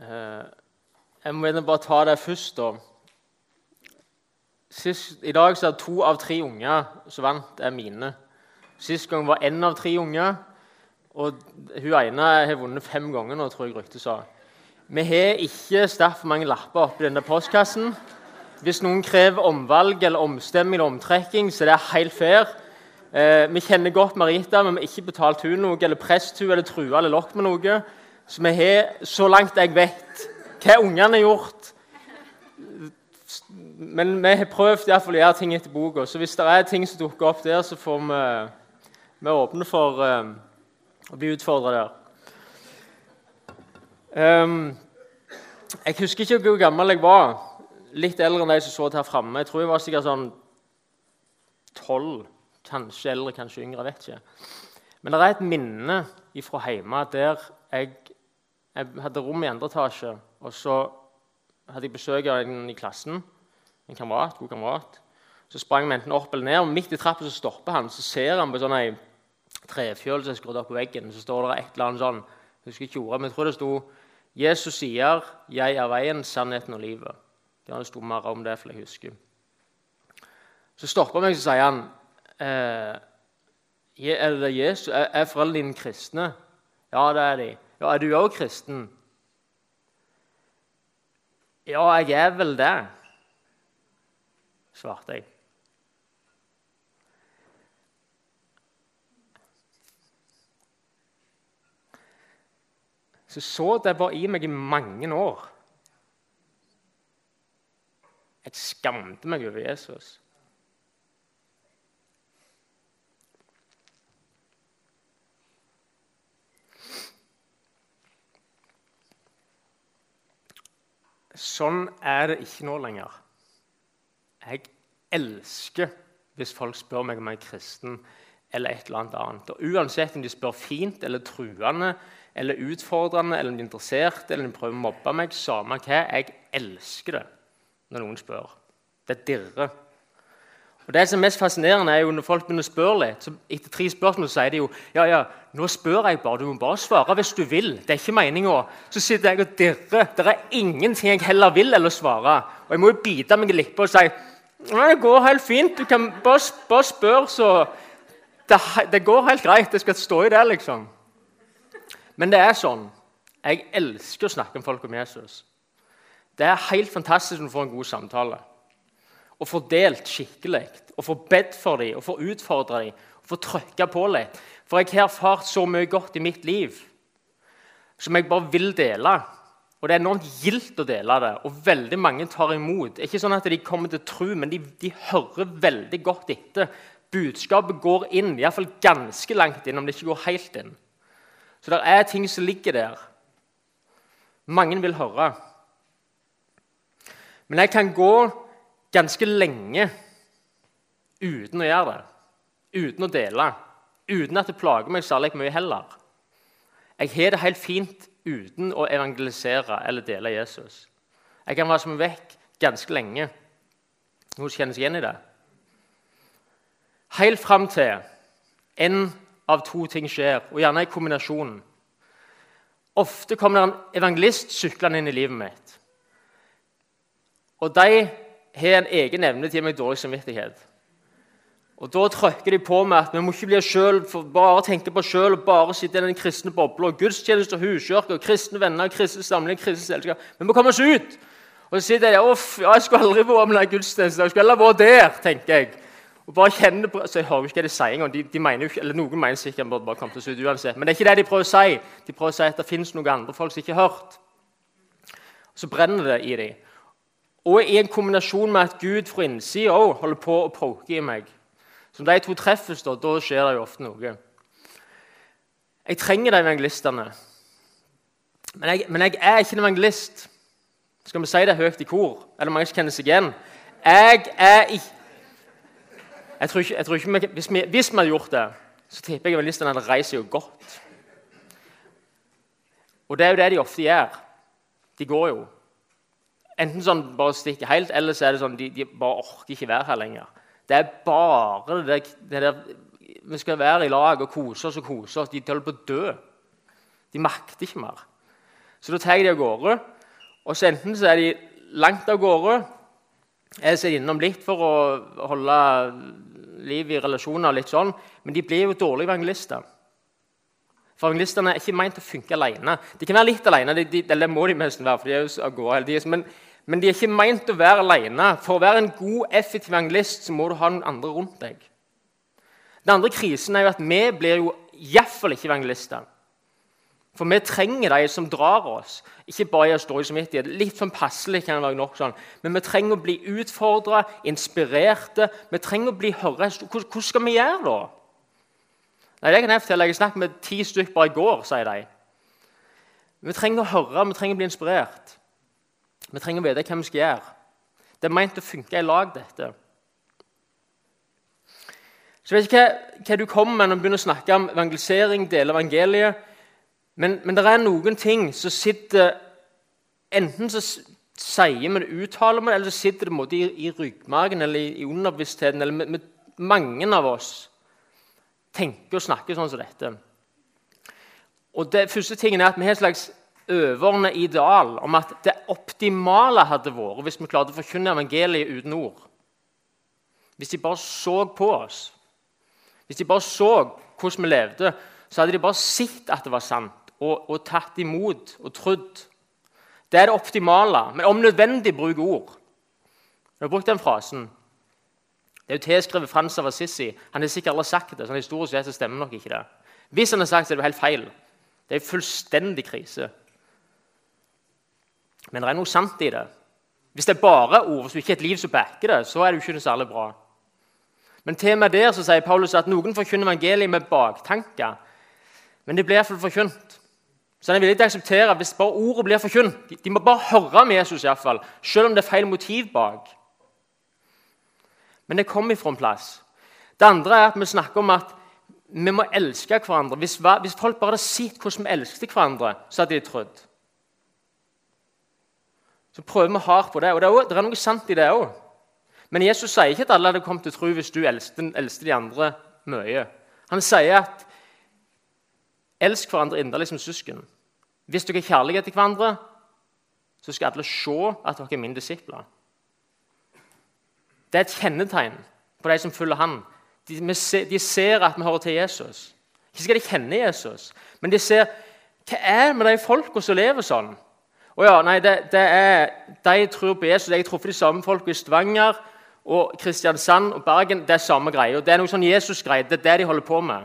Eh, jeg må bare ta det først, da. Sist, I dag så er to av tre unger som vant, er mine. Sist gang var én av tre unger. Og hun ene har vunnet fem ganger nå, tror jeg ryktet sa. Vi har ikke sterkt for mange lapper oppi denne postkassen. Hvis noen krever omvalg eller omstemming eller omtrekking, så det er helt fair. Eh, vi kjenner godt Marita, men vi har ikke betalt hun noe, eller prest hun, eller trua eller lokk med noe. Så vi har, så langt jeg vet, hva ungene har gjort. Men vi har prøvd i hvert fall å gjøre ting etter boka. Så hvis det er ting som dukker opp der, så får vi, vi åpne for um, å bli utfordra der. Um, jeg husker ikke hvor gammel jeg var. Litt eldre enn de som så her framme. Jeg tror jeg var sikkert sånn tolv. Kanskje eldre, kanskje yngre. vet ikke. Men det er et minne fra hjemme der jeg, jeg hadde rom i andre etasje. Og så hadde jeg besøk av en i klassen, en kamerat, god kamerat. Så sprang vi enten opp eller ned, og midt i trappa så stopper han. Så ser han på sånn ei trefjøl som er skrudd opp på veggen. Så står det et eller annet sånn Jeg husker ikke ordet, men jeg tror det sto Jesus sier 'Jeg er veien, sannheten og livet'. Det sto mer om det, for jeg husker. Så stopper han meg så sier han eh, er, er foreldrene dine kristne? Ja, det er de. Ja, Er du òg kristen? Ja, jeg er vel det, svarte jeg. Så så det bare i meg i mange år. Jeg skamte meg over Jesus. Sånn er det ikke nå lenger. Jeg elsker hvis folk spør meg om jeg er kristen eller et eller annet. Og Uansett om de spør fint eller truende eller utfordrende eller om de er interessert eller om de prøver å mobbe meg, samme hva, jeg elsker det når noen spør. Det dirrer. Og Det som er mest fascinerende, er jo når folk begynner å spørre litt. så Etter tre spørsmål så sier de jo ja, ja, nå spør jeg bare. Du må bare svare hvis du vil. Det er ikke meninga. Så sitter jeg og dirrer. Det er ingenting jeg heller vil eller svare. Og jeg må jo bite meg i leppa og si ja, det går helt fint. Du kan bare, bare spørre, så det, det, går helt greit. Jeg skal stå i det, liksom. Men det er sånn. Jeg elsker å snakke med folk om Jesus. Det er helt fantastisk når du får en god samtale og få delt skikkelig, og få bedt for dem, og få utfordra dem, og få trykka på litt. For jeg har erfart så mye godt i mitt liv som jeg bare vil dele. Og det er enormt gildt å dele det, og veldig mange tar imot. Ikke sånn at de kommer til tro, men de, de hører veldig godt etter. Budskapet går inn, iallfall ganske langt inn, om det ikke går helt inn. Så det er ting som ligger der. Mange vil høre. Men jeg kan gå ganske lenge uten å gjøre det. Uten å dele. Uten at det plager meg særlig mye heller. Jeg har det helt fint uten å evangelisere eller dele Jesus. Jeg kan være som vekk ganske lenge. Noen kjenner seg igjen i det? Helt fram til én av to ting skjer, og gjerne i kombinasjonen. Ofte kommer det en evangelist syklende inn i livet mitt. Og de har en egen evne til å gi meg dårlig samvittighet. Og Da trykker de på med at vi må ikke bli selv, bare tenke på oss sjøl og bare sitte i den kristne bobla. Gudstjeneste og huskirke og kristne venner, kristne samling, kristne selskap. Vi må komme oss ut! Og så sitter jeg Uff, ja, jeg skulle aldri vært med den gudstjenesten. Jeg skulle heller vært der, tenker jeg. Og bare kjenne på, så Jeg hører ikke hva de sier engang. De, de mener jo, eller Noen mener sikkert at burde bare komme oss ut uansett. Men det er ikke det de prøver å si. De prøver å si at det fins noen andre folk som ikke har hørt. Så brenner det i dem. Og i en kombinasjon med at Gud fra innsida òg holder på å poke i meg. Som de to treffes, da, da skjer det jo ofte noe. Jeg trenger de evangelistene. Men jeg, men jeg er ikke en evangelist. Skal vi si det høyt i kor? Eller mange som kjenner seg igjen? Jeg er ikke jeg tror ikke, jeg tror ikke vi, hvis, vi, hvis, vi, hadde gjort det, så tipper jeg evangelistene hadde reist seg godt. Og det er jo det de ofte gjør. De går jo. Enten sånn bare stikker helt, eller så er det sånn de, de bare orker ikke være her lenger. Det er bare det, det der Vi skal være i lag og kose oss og kose oss. De holder på å dø. De makter ikke mer. Så da tar jeg de av gårde. Og så enten så er de langt av gårde, eller så er de innom litt for å holde liv i relasjoner. litt sånn, Men de blir jo dårlige evangelister. For evangelistene er ikke meint å funke alene. De kan være litt alene, de, de, eller må de nesten være, for de er jo av gårde hele tiden. Men, de er ikke meint å være alene. For å være en god, effektiv evangelist så må du ha noen andre rundt deg. Den andre krisen er jo at vi blir jo iallfall ikke evangelister. For vi trenger de som drar oss, ikke bare i å i samvittighet. Litt sånn passelig kan det være nok sånn. Men vi trenger å bli utfordra, inspirerte. Vi trenger å bli høre. Hvordan skal vi gjøre da? Nei, det kan Jeg fortelle. Jeg snakket med ti stykker bare i går, sier de. Vi trenger å høre, vi trenger å bli inspirert. Vi trenger å vite hva vi skal gjøre. Det er meint å funke i lag, dette. Så jeg vet ikke hva, hva du kommer med når du begynner å snakke om evangelisering, dele evangeliet. Men, men det er noen ting som sitter Enten så sier vi det, uttaler vi det, eller så sitter det i, i ryggmargen eller i, i underbevisstheten. eller med, med, Mange av oss tenker og snakker sånn som dette. Og det første tingen er at Vi har en slags overordnet ideal om at det optimale hadde vært hvis vi klarte å forkynne evangeliet uten ord. Hvis de bare så på oss. Hvis de bare så hvordan vi levde, så hadde de bare sett at det var sant, og, og tatt imot og trodd. Det er det optimale, men om nødvendig bruke ord. Jeg har brukt den frasen. Det er jo tilskrevet Frans av Assisi. Han har sikkert aldri sagt det. sånn historisk sett stemmer nok ikke det. Hvis han har sagt det, er det helt feil. Det er en fullstendig krise. Men det er noe sant i det. Hvis det er bare ord, hvis du ikke har et liv som backer det, så er det jo ikke særlig bra. Men til og med der så sier Paulus at noen forkynner evangeliet med baktanker. Men det blir iallfall forkynt. Så han er villig til å akseptere hvis bare ordet blir forkynt. De må bare høre om Jesus, i fall, selv om det er feil motiv bak. Men det kommer ifra en plass. Det andre er at vi snakker om at vi må elske hverandre. Hvis folk bare hadde sett hvordan vi elsket hverandre, så hadde de trodd. Så prøver vi hardt på det. Og det er, også, det er noe sant i det òg. Men Jesus sier ikke at alle hadde kommet til tro hvis du eldste de andre mye. Han sier at elsk hverandre inderlig som søsken. Hvis dere har kjærlighet til hverandre, så skal alle se at dere er mine disipler. Det er et kjennetegn på de som følger han. De, de ser at vi hører til Jesus. Ikke skal de kjenne Jesus, men de ser hva er det med de folka som lever sånn. Å ja, nei, det, det er, De tror på Jesus. Jeg truffet de samme folka i Stavanger og Kristiansand og Bergen det er samme greie. Og Det er noe sånn Jesus-greie. Det er det de holder på med.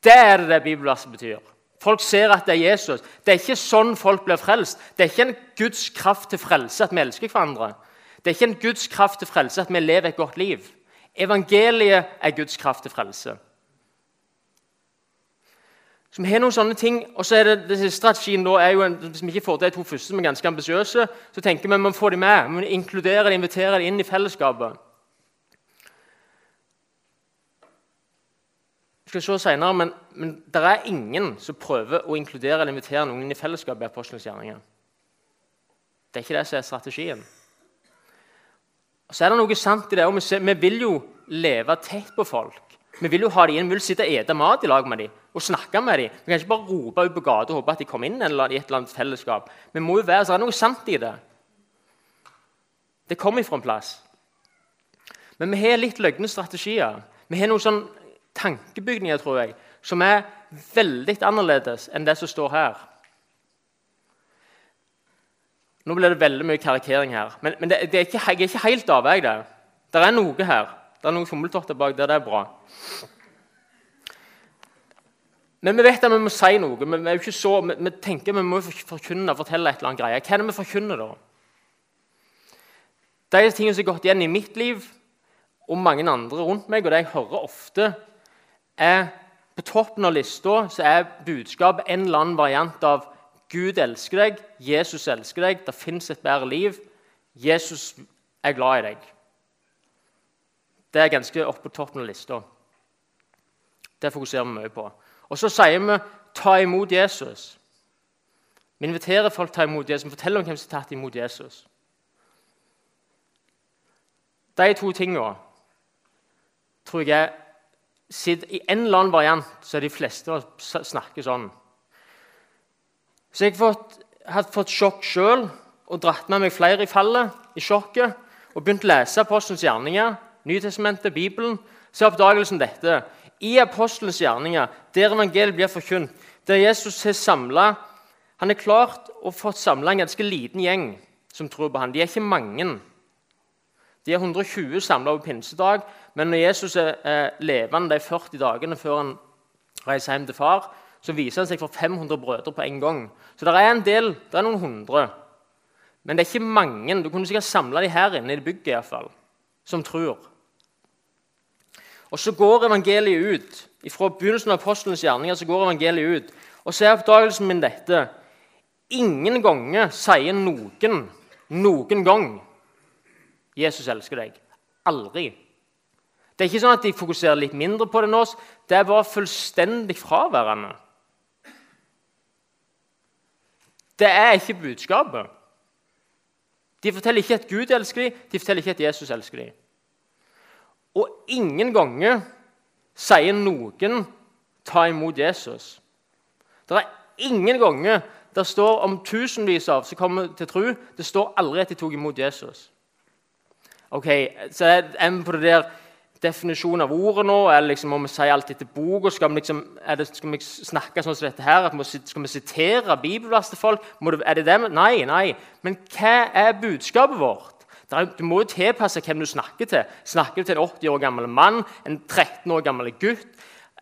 Det er det det bibelverset betyr. Folk ser at det er Jesus. Det er ikke sånn folk blir frelst. Det er ikke en Guds kraft til frelse at vi elsker hverandre. Det er ikke en Guds kraft til frelse at vi lever et godt liv. Evangeliet er Guds kraft til frelse. Så vi har noen sånne ting, og så er det, det Strategien da er jo, en, Hvis vi ikke får til de to første, som er ganske ambisiøse, så tenker vi vi må få dem med. Vi må inkludere dem, invitere dem inn i fellesskapet. Vi skal se senere, men, men det er ingen som prøver å inkludere eller invitere noen inn i fellesskapet i apostelens gjerninger. Det er ikke det som er strategien. Og så er det noe sant i det, og vi, vi vil jo leve tett på folk. Vi vil jo ha dem inn, vi vil sitte og ete mat i lag med dem og snakke med dem. Vi kan ikke bare rope ut på gata og håpe at de kommer inn eller i et eller annet fellesskap. Vi må jo være, så er det noe sant i det. Det kommer fra en plass. Men vi har litt løgne strategier. Vi har noen sånn tankebygninger tror jeg, som er veldig annerledes enn det som står her. Nå blir det veldig mye karikering her, men, men det, det er ikke, jeg er ikke helt avvei. Det. det er noe her. Det er noen fommeltotter bak der. Det er bra. Men vi vet at vi må si noe. Vi, er jo ikke så, vi, vi tenker vi må forkynne fortelle et eller annet greie. Hva er det vi forkynner, da? De tingene som har gått igjen i mitt liv og mange andre rundt meg, og det jeg hører ofte, er på toppen av lista så er budskapet en eller annen variant av Gud elsker deg, Jesus elsker deg, det fins et bedre liv. Jesus er glad i deg. Det er ganske oppe på toppen av lista. Det fokuserer vi mye på. Og så sier vi 'ta imot Jesus'. Vi inviterer folk til å ta imot Jesus, vi forteller om hvem som har tatt imot Jesus. De to tingene tror jeg I en eller annen variant så er de fleste snakker sånn. Så jeg hadde fått sjokk sjøl og dratt med meg flere i fallet, i sjokket, og begynt å lese Apostelens gjerninger, Nytestamentet, Bibelen, så er oppdagelsen dette. I Apostelens gjerninger, der evangeliet blir forkynt, der Jesus har samla Han er klart å fått samla en ganske liten gjeng som tror på ham. De er ikke mange. De er 120 samla på pinsedag, men når Jesus er eh, levende de 40 dagene før han reiser hjem til far, så viser han seg for 500 brødre på en gang. Så det er en del, det er noen hundre. Men det er ikke mange. Du kunne sikkert samla de her inne i bygget i hvert fall, som tror. Og Så går evangeliet ut. Fra begynnelsen av apostelens gjerninger så går evangeliet ut. Og så er oppdagelsen min dette. Ingen ganger sier noen noen gang Jesus elsker deg. Aldri. Det er ikke sånn at de fokuserer litt mindre på det nå. Det er bare fullstendig fraværende. Det er ikke budskapet. De forteller ikke at Gud elsker dem, de forteller ikke at Jesus elsker dem. Og ingen ganger sier noen 'ta imot Jesus'. Det er ingen ganger det står om tusenvis av som kommer til tro. Det står aldri at de tok imot Jesus. Ok, Så er vi på det der definisjonen av ordet nå? Eller liksom, må vi si alt etter boka? Skal, liksom, skal, vi snakke sånn som dette her? Skal vi sitere bibelvers til folk? Det, er det det? Nei, nei. Men hva er budskapet vårt? Du må jo tilpasse hvem du snakker til. Snakker du til en 80 år gammel mann, en 13 år gammel gutt,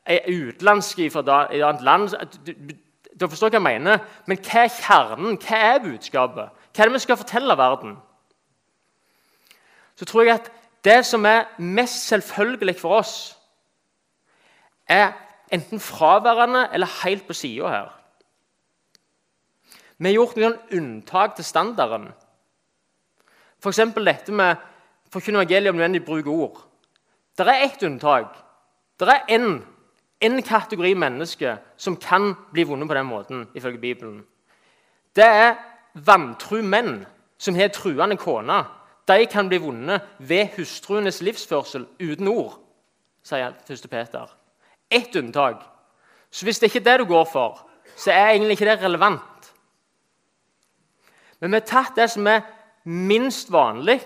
en utenlandsk fra et annet land du, du, du forstår hva jeg mener. Men hva er kjernen? Hva er budskapet? Hva er det vi skal fortelle verden? Så tror jeg at det som er mest selvfølgelig for oss, er enten fraværende eller helt på sida her. Vi har gjort noen unntak til standarden. F.eks. dette med forkynne evangeliet om nødvendig bruke ord. Det er ett unntak. Det er én kategori mennesker som kan bli vunnet på den måten, ifølge Bibelen. Det er vantru menn som har truende kone de kan bli vunnet ved hustruenes livsførsel uten ord, sier 1. Peter. Ett unntak. Så hvis det ikke er det du går for, så er egentlig ikke det relevant. Men vi har tatt det som er minst vanlig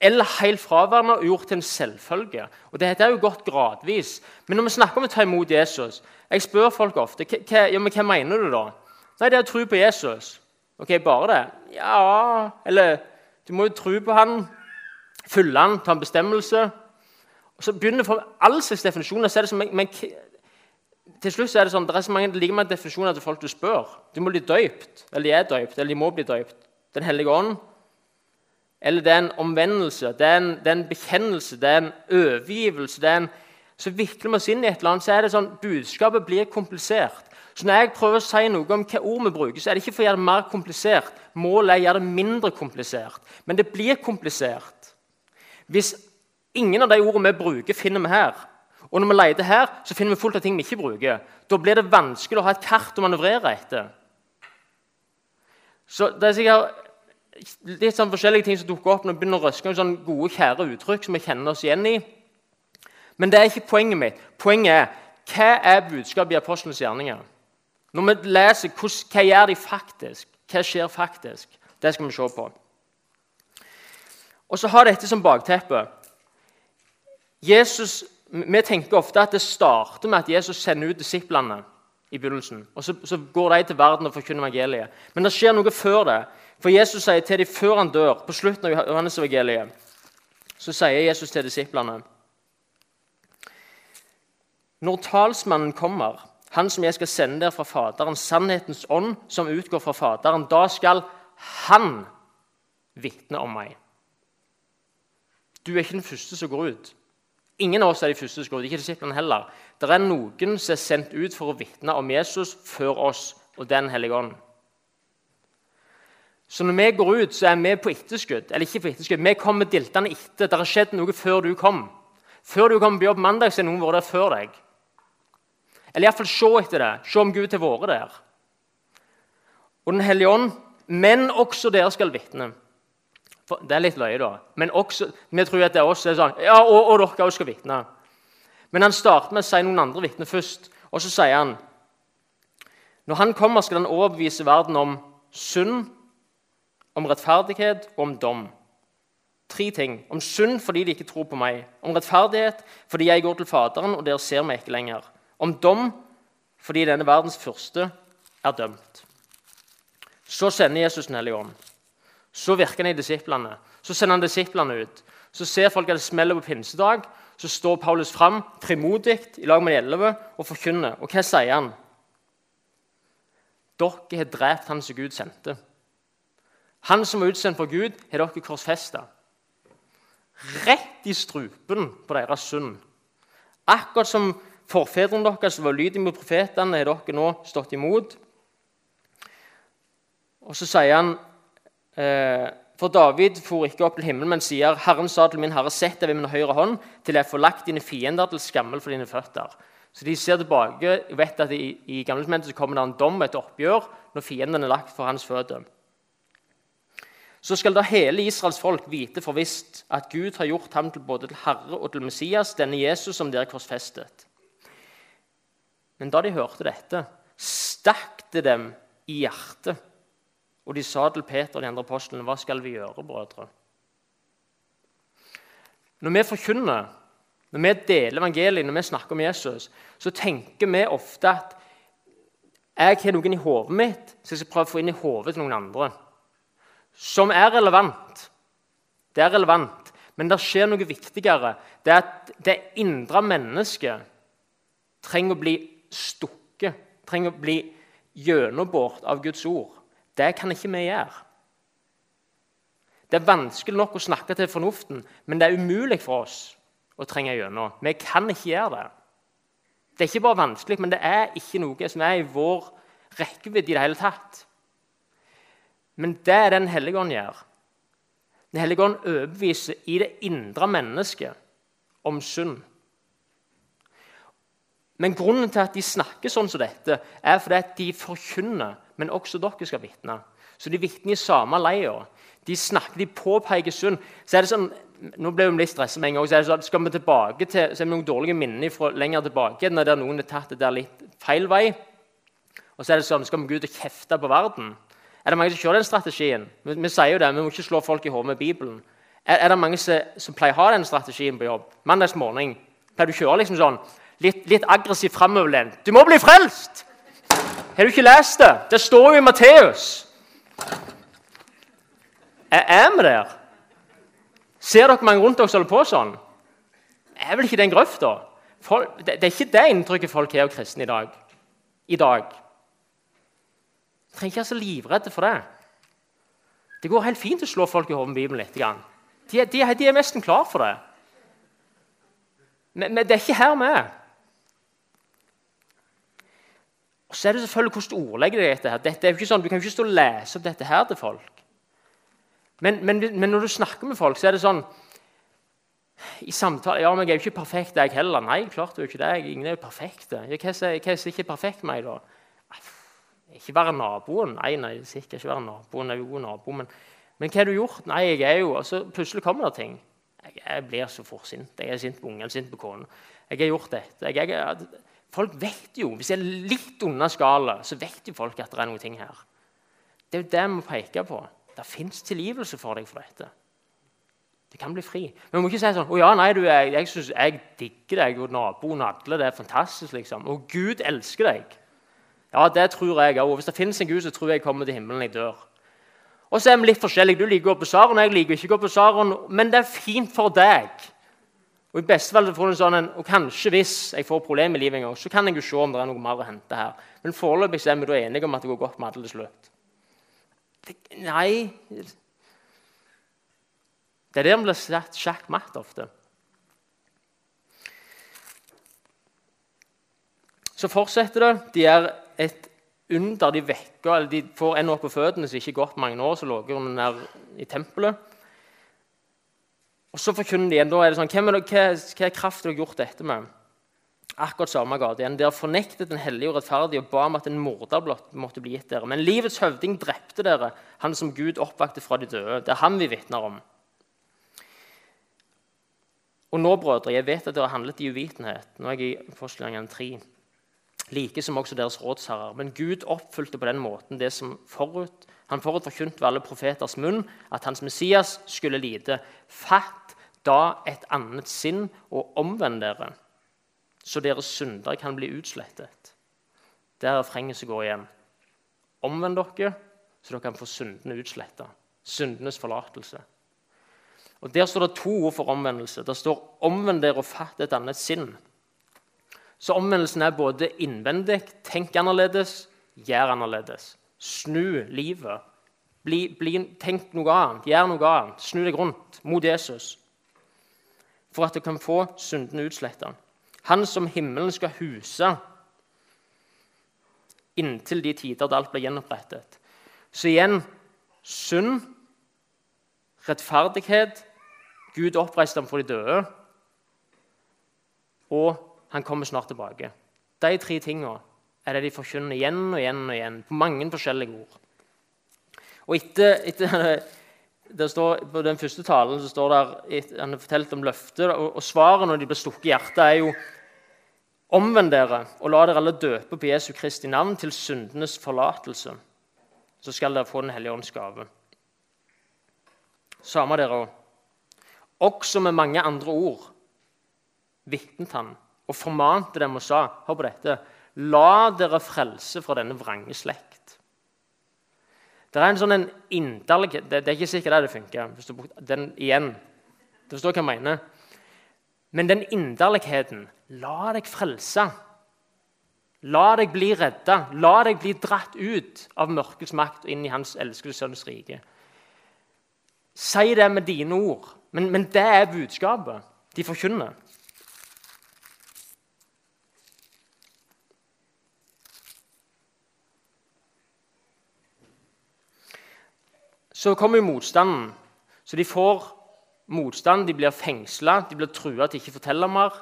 eller helt fraværende og gjort til en selvfølge. Og Dette er jo gått gradvis. Men når vi snakker om å ta imot Jesus Jeg spør folk ofte ja, men hva mener du da? Nei, det er å tro på Jesus. Ok, bare det? Ja Eller du må jo tro på han, følge han, ta en bestemmelse. Og så begynner for all slags definisjoner. så er det som, men, til slutt er det sånn, det er så mange like mange definisjoner til folk du spør. Du må bli døypt, eller de er døypt, eller de må bli døypt. Den hellige ånd. Eller det er en omvendelse, det er en, det er en bekjennelse, det er en overgivelse. det er en, Så vikler vi oss inn i et eller annet, så er det sånn, budskapet blir komplisert. Så Når jeg prøver å si noe om hva ord vi bruker, så er det ikke for å gjøre det mer komplisert. Målet er å gjøre det mindre komplisert. Men det blir komplisert hvis ingen av de ordene vi bruker, finner vi her. Og når vi leter her, så finner vi fullt av ting vi ikke bruker. Da blir det vanskelig å ha et kart å manøvrere etter. Så det er sikkert litt sånn forskjellige ting som dukker opp når vi begynner å røske sånn gode, kjære uttrykk som vi kjenner oss igjen i. Men det er ikke poenget mitt. Poenget er hva er budskapet i apostlenes gjerninger? Når vi leser hva gjør de faktisk, hva skjer faktisk, det skal vi se på. Og så har dette som bakteppe. Jesus, Vi tenker ofte at det starter med at Jesus sender ut disiplene i begynnelsen. og så, så, går de til verden og forkynner evangeliet. Men det skjer noe før det. For Jesus sier til dem før han dør, på slutten av Johannes-evangeliet, så sier Jesus til disiplene Når talsmannen kommer, han som jeg skal sende der fra Faderen, sannhetens ånd som utgår fra Faderen, da skal han vitne om meg. Du er ikke den første som går ut. Ingen av oss er de første som går ut. ikke disiplene heller. Det er noen som er sendt ut for å vitne om Jesus før oss og Den hellige ånd. Så når vi går ut, så er vi på etterskudd. Eller ikke på etterskudd, Vi kommer diltende etter. Det har skjedd noe før du kom. Før du kom på jobb mandag, så er noen vært der før deg. Eller iallfall se etter det. Se om Gud har vært der. Og Den hellige ånd, men også dere skal vitne. Det er litt løye, da. Men også, vi tror at det er oss. Det Er sånn, ja, og, og dere også skal vitne. Men han starter med å si noen andre vitner først. Og så sier han Når han kommer, skal han overbevise verden om synd, om rettferdighet og om dom. Tre ting. Om synd fordi de ikke tror på meg. Om rettferdighet fordi jeg går til Faderen, og dere ser meg ikke lenger. Om dom fordi denne verdens første er dømt. Så sender Jesus Den hellige ånd. Så virker han i disiplene. Så sender han disiplene ut. Så ser folk at det smeller på pinsedag. Så står Paulus fram frimodig i lag med de elleve og forkynner. Og hva sier han? Dere har drept han som Gud sendte. Han som var utsendt for Gud, har dere korsfesta. Rett i strupen på deres synd. Akkurat som forfedrene deres var lydige mot profetene, har dere nå stått imot. Og så sier han eh, For David for ikke opp til himmelen, men sier, 'Herren sa til min herre, sett deg ved min høyre hånd, til jeg får lagt dine fiender til skammel for dine føtter.' Så de ser tilbake vet at i, i gamle kommer det en dom, et oppgjør, når fienden er lagt for hans føtter. Så skal da hele Israels folk vite for visst at Gud har gjort ham til både til Herre og til Messias, denne Jesus som dere korsfestet. Men da de hørte dette, stakk det dem i hjertet. Og de sa til Peter og de andre apostlene, 'Hva skal vi gjøre, brødre?' Når vi forkynner, når vi deler evangeliet, når vi snakker om Jesus, så tenker vi ofte at jeg har noen i hodet mitt som jeg skal prøve å få inn i hodet til noen andre. Som er relevant. Det er relevant. Men det skjer noe viktigere. Det er at det indre mennesket trenger å bli stukket, trenger å bli gjennombåret av Guds ord. Det kan ikke vi gjøre. Det er vanskelig nok å snakke til fornuften, men det er umulig for oss å trenge gjennom. Vi kan ikke gjøre det. Det er ikke bare vanskelig, men det er ikke noe som er i vår rekkevidde i det hele tatt. Men det er Den hellige ånd gjør. Den hellige ånd overbeviser i det indre mennesket om synd. Men grunnen til at de snakker sånn som dette, er fordi at de forkynner, men også dere skal vitne. Så de vitner i samme leia. De snakker, de påpeker synd. Så er det sånn, nå ble vi litt stresset med en gang, så er det sånn, Skal vi tilbake til så er det noen dårlige minner fra lenger tilbake, når noen har tatt det der litt feil vei? Og så er det sånn, Skal vi gå ut og kjefte på verden? Er det mange som kjører den strategien? Vi, vi sier jo det, vi må ikke slå folk i hodet med Bibelen. Er, er, det mange som, som, pleier å ha den strategien på jobb? Mandagsmorgen pleier du å kjøre liksom sånn, litt, litt aggressivt framoverlent. 'Du må bli frelst!' Har du ikke lest det? Det står jo i Matteus. Er, vi der? Ser dere mange rundt dere som holder på sånn? Er vel ikke den en grøft, da? Folk, det, det, er ikke det inntrykket folk har av kristne i dag. I dag. Trenger ikke være så livredde for det. Det går helt fint å slå folk i hodet med Bibelen litt. De, de, de er nesten klar for det. Men, men, det er ikke her vi er. Og så er det selvfølgelig hvordan du ordlegger dette. her. Dette er jo ikke sånn, Du kan jo ikke stå og lese opp dette her til folk. Men, men, men, når du snakker med folk, så er det sånn i samtale, ja, men Jeg er jo ikke perfekt, jeg heller. Nei, klart du er ikke det. Ingen er jo perfekte. Hva er ikke perfekt med meg, da? Ikke være naboen. Nei, nei, sikkert ikke være naboen. Jeg er jo god nabo. Men, men hva har du gjort? Nei, jeg er jo Og så plutselig kommer det ting. Jeg, jeg blir så fort sint. Jeg er sint på ungen, sint på kona. Jeg har gjort dette. Jeg, jeg, folk vet jo, Hvis jeg er litt unna skala, så vet jo folk at det er noe ting her. Det er jo det vi må peke på. Det fins tilgivelse for deg for dette. Du kan bli fri. Men vi må ikke si sånn 'Å ja, nei, du, jeg, jeg, synes, jeg digger deg, og naboen og alle. Det er fantastisk.' liksom. Og Gud elsker deg. Ja, det tror jeg òg. Hvis det fins en Gud, så tror jeg jeg kommer til himmelen jeg dør. Og så er vi litt forskjellige. Du liker å gå på Saron, jeg liker ikke å gå på Saron. Men det er fint for deg. Og i beste fall får du en sånn en, og kanskje hvis jeg får problemer i livet en gang, så kan jeg jo se om det er noe mer å hente her. Men foreløpig er vi da enige om at det går godt med alle til slutt. Nei Det er der vi blir satt sjakk matt ofte. Så fortsetter det. De er et under. De vekker, eller de får en opp på føttene som ikke har gått mange år, som lå der i tempelet. Og Så forkynner de igjen. Da er det sånn, Hva, hva, hva kraft har dere gjort dette med? Akkurat samme gate igjen. Dere fornektet den hellige og rettferdige og ba om at en morder måtte bli gitt dere. Men livets høvding drepte dere, han som Gud oppvakte fra de døde. Det er han vi vitner om. Og nå, brødre, jeg vet at dere har handlet i uvitenhet. Nå er jeg i Forslagene 3. like som også deres rådsherrer. Men Gud oppfylte på den måten det som forut. Han forut ved alle profeters munn at hans Messias skulle lide. Fatt da et annet sinn og omvend dere, så deres synder kan bli utslettet. Det er refrenget som går igjen. Omvend dere, så dere kan få syndene utsletta. Syndenes forlatelse. Og Der står det to ord for omvendelse. Det står 'omvend dere og fatt et annet sinn'. Så omvendelsen er både innvendig, tenk annerledes, gjør annerledes. Snu livet. Bli, bli, tenk noe annet, gjør noe annet. Snu deg rundt mot Jesus. For at du kan få syndene utsletta. Han som himmelen skal huse inntil de tider da alt blir gjenopprettet. Så igjen synd, rettferdighet Gud oppreiste ham for de døde. Og han kommer snart tilbake. De tre tingene er det de forkynner igjen og igjen og igjen, på mange forskjellige ord. Og etter, etter står, På den første talen så står det, han har fortalt om løftet, og, og svaret når de blir stukket i hjertet, er jo Omvend dere og la dere alle døpe på Jesu Kristi navn til syndenes forlatelse. Så skal dere få Den hellige ånds gave. Samme dere òg. Også med mange andre ord vitnet han og formante dem og sa Hør på dette. La dere frelse fra denne vrange slekt. Det er en sånn en det, det, er ikke sikkert det funker. Den igjen. Du forstår hva jeg mener. Men den inderligheten La deg frelse. La deg bli redda. La deg bli dratt ut av mørkets makt og inn i Hans elskede sønns rike. Si det med dine ord, men, men det er budskapet de forkynner. Så kommer jo motstanden. Så de får motstand, de blir fengsla, de blir trua til ikke å fortelle mer.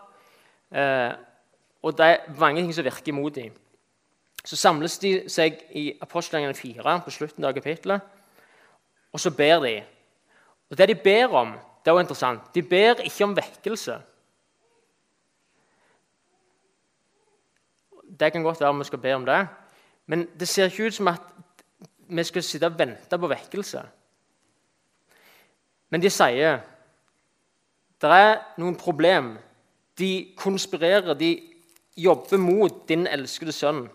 Eh, og det er mange ting som virker imot dem. Så samles de seg i apostelgjengene 4 på slutten av kapittelet, og så ber de. Og Det de ber om, det er også interessant. De ber ikke om vekkelse. Det kan godt være vi skal be om det, men det ser ikke ut som at vi skal sitte og vente på vekkelse. Men de sier det er noen problem. De konspirerer, de jobber mot din elskede sønn.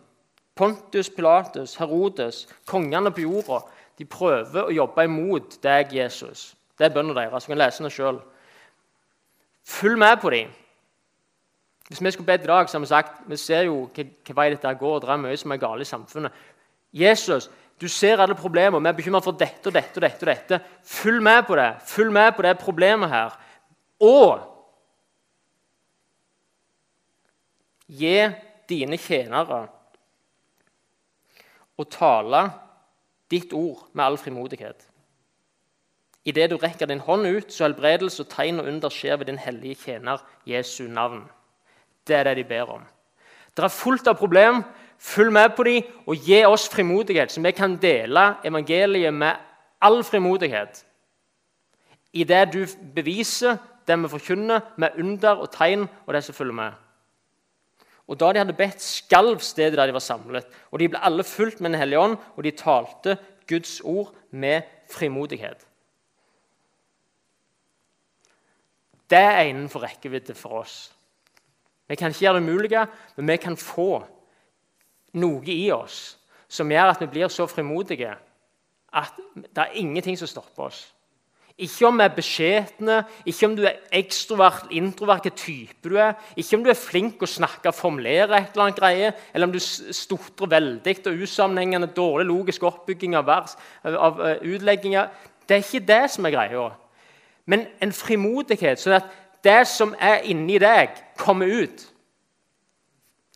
Pontus Pilatus, Herodes, kongene på jorda. De prøver å jobbe imot deg, Jesus. Det er bønnen deres. Du kan lese det sjøl. Følg med på dem. Hvis vi skulle bedt i dag, så har vi sagt vi ser jo hva vei dette går. Det er mye som er galt i samfunnet. Jesus, du ser alle problemer. Vi er bekymra for dette og dette og dette. og dette. Følg med på det. Følg med på det problemet her. Og gi dine tjenere å tale ditt ord med all frimodighet. Idet du rekker din hånd ut, så helbredelse og tegn og under skjer ved din hellige tjener Jesu navn. Det er det de ber om. Det er fullt av problem, Følg med på dem og gi oss frimodighet, så vi kan dele evangeliet med all frimodighet. I det du beviser, det vi forkynner, med under og tegn og det som følger med. Og Da de hadde bedt, skalv stedet der de var samlet. Og De ble alle fulgt med Den hellige ånd, og de talte Guds ord med frimodighet. Det er innenfor rekkevidde for oss. Vi kan ikke gjøre det umulige, men vi kan få noe i oss som gjør at vi blir så frimodige at det er ingenting som stopper oss. Ikke om vi er beskjedne, ikke om du er ekstrovert, introvert, hvilken type du er. Ikke om du er flink å snakke, og formulere et eller annet greie, eller om du stotrer veldig og usammenhengende, dårlig logisk oppbygging av, vers, av uh, utlegginger. Det er ikke det som er greia. Men en frimodighet, sånn at det som er inni deg, kommer ut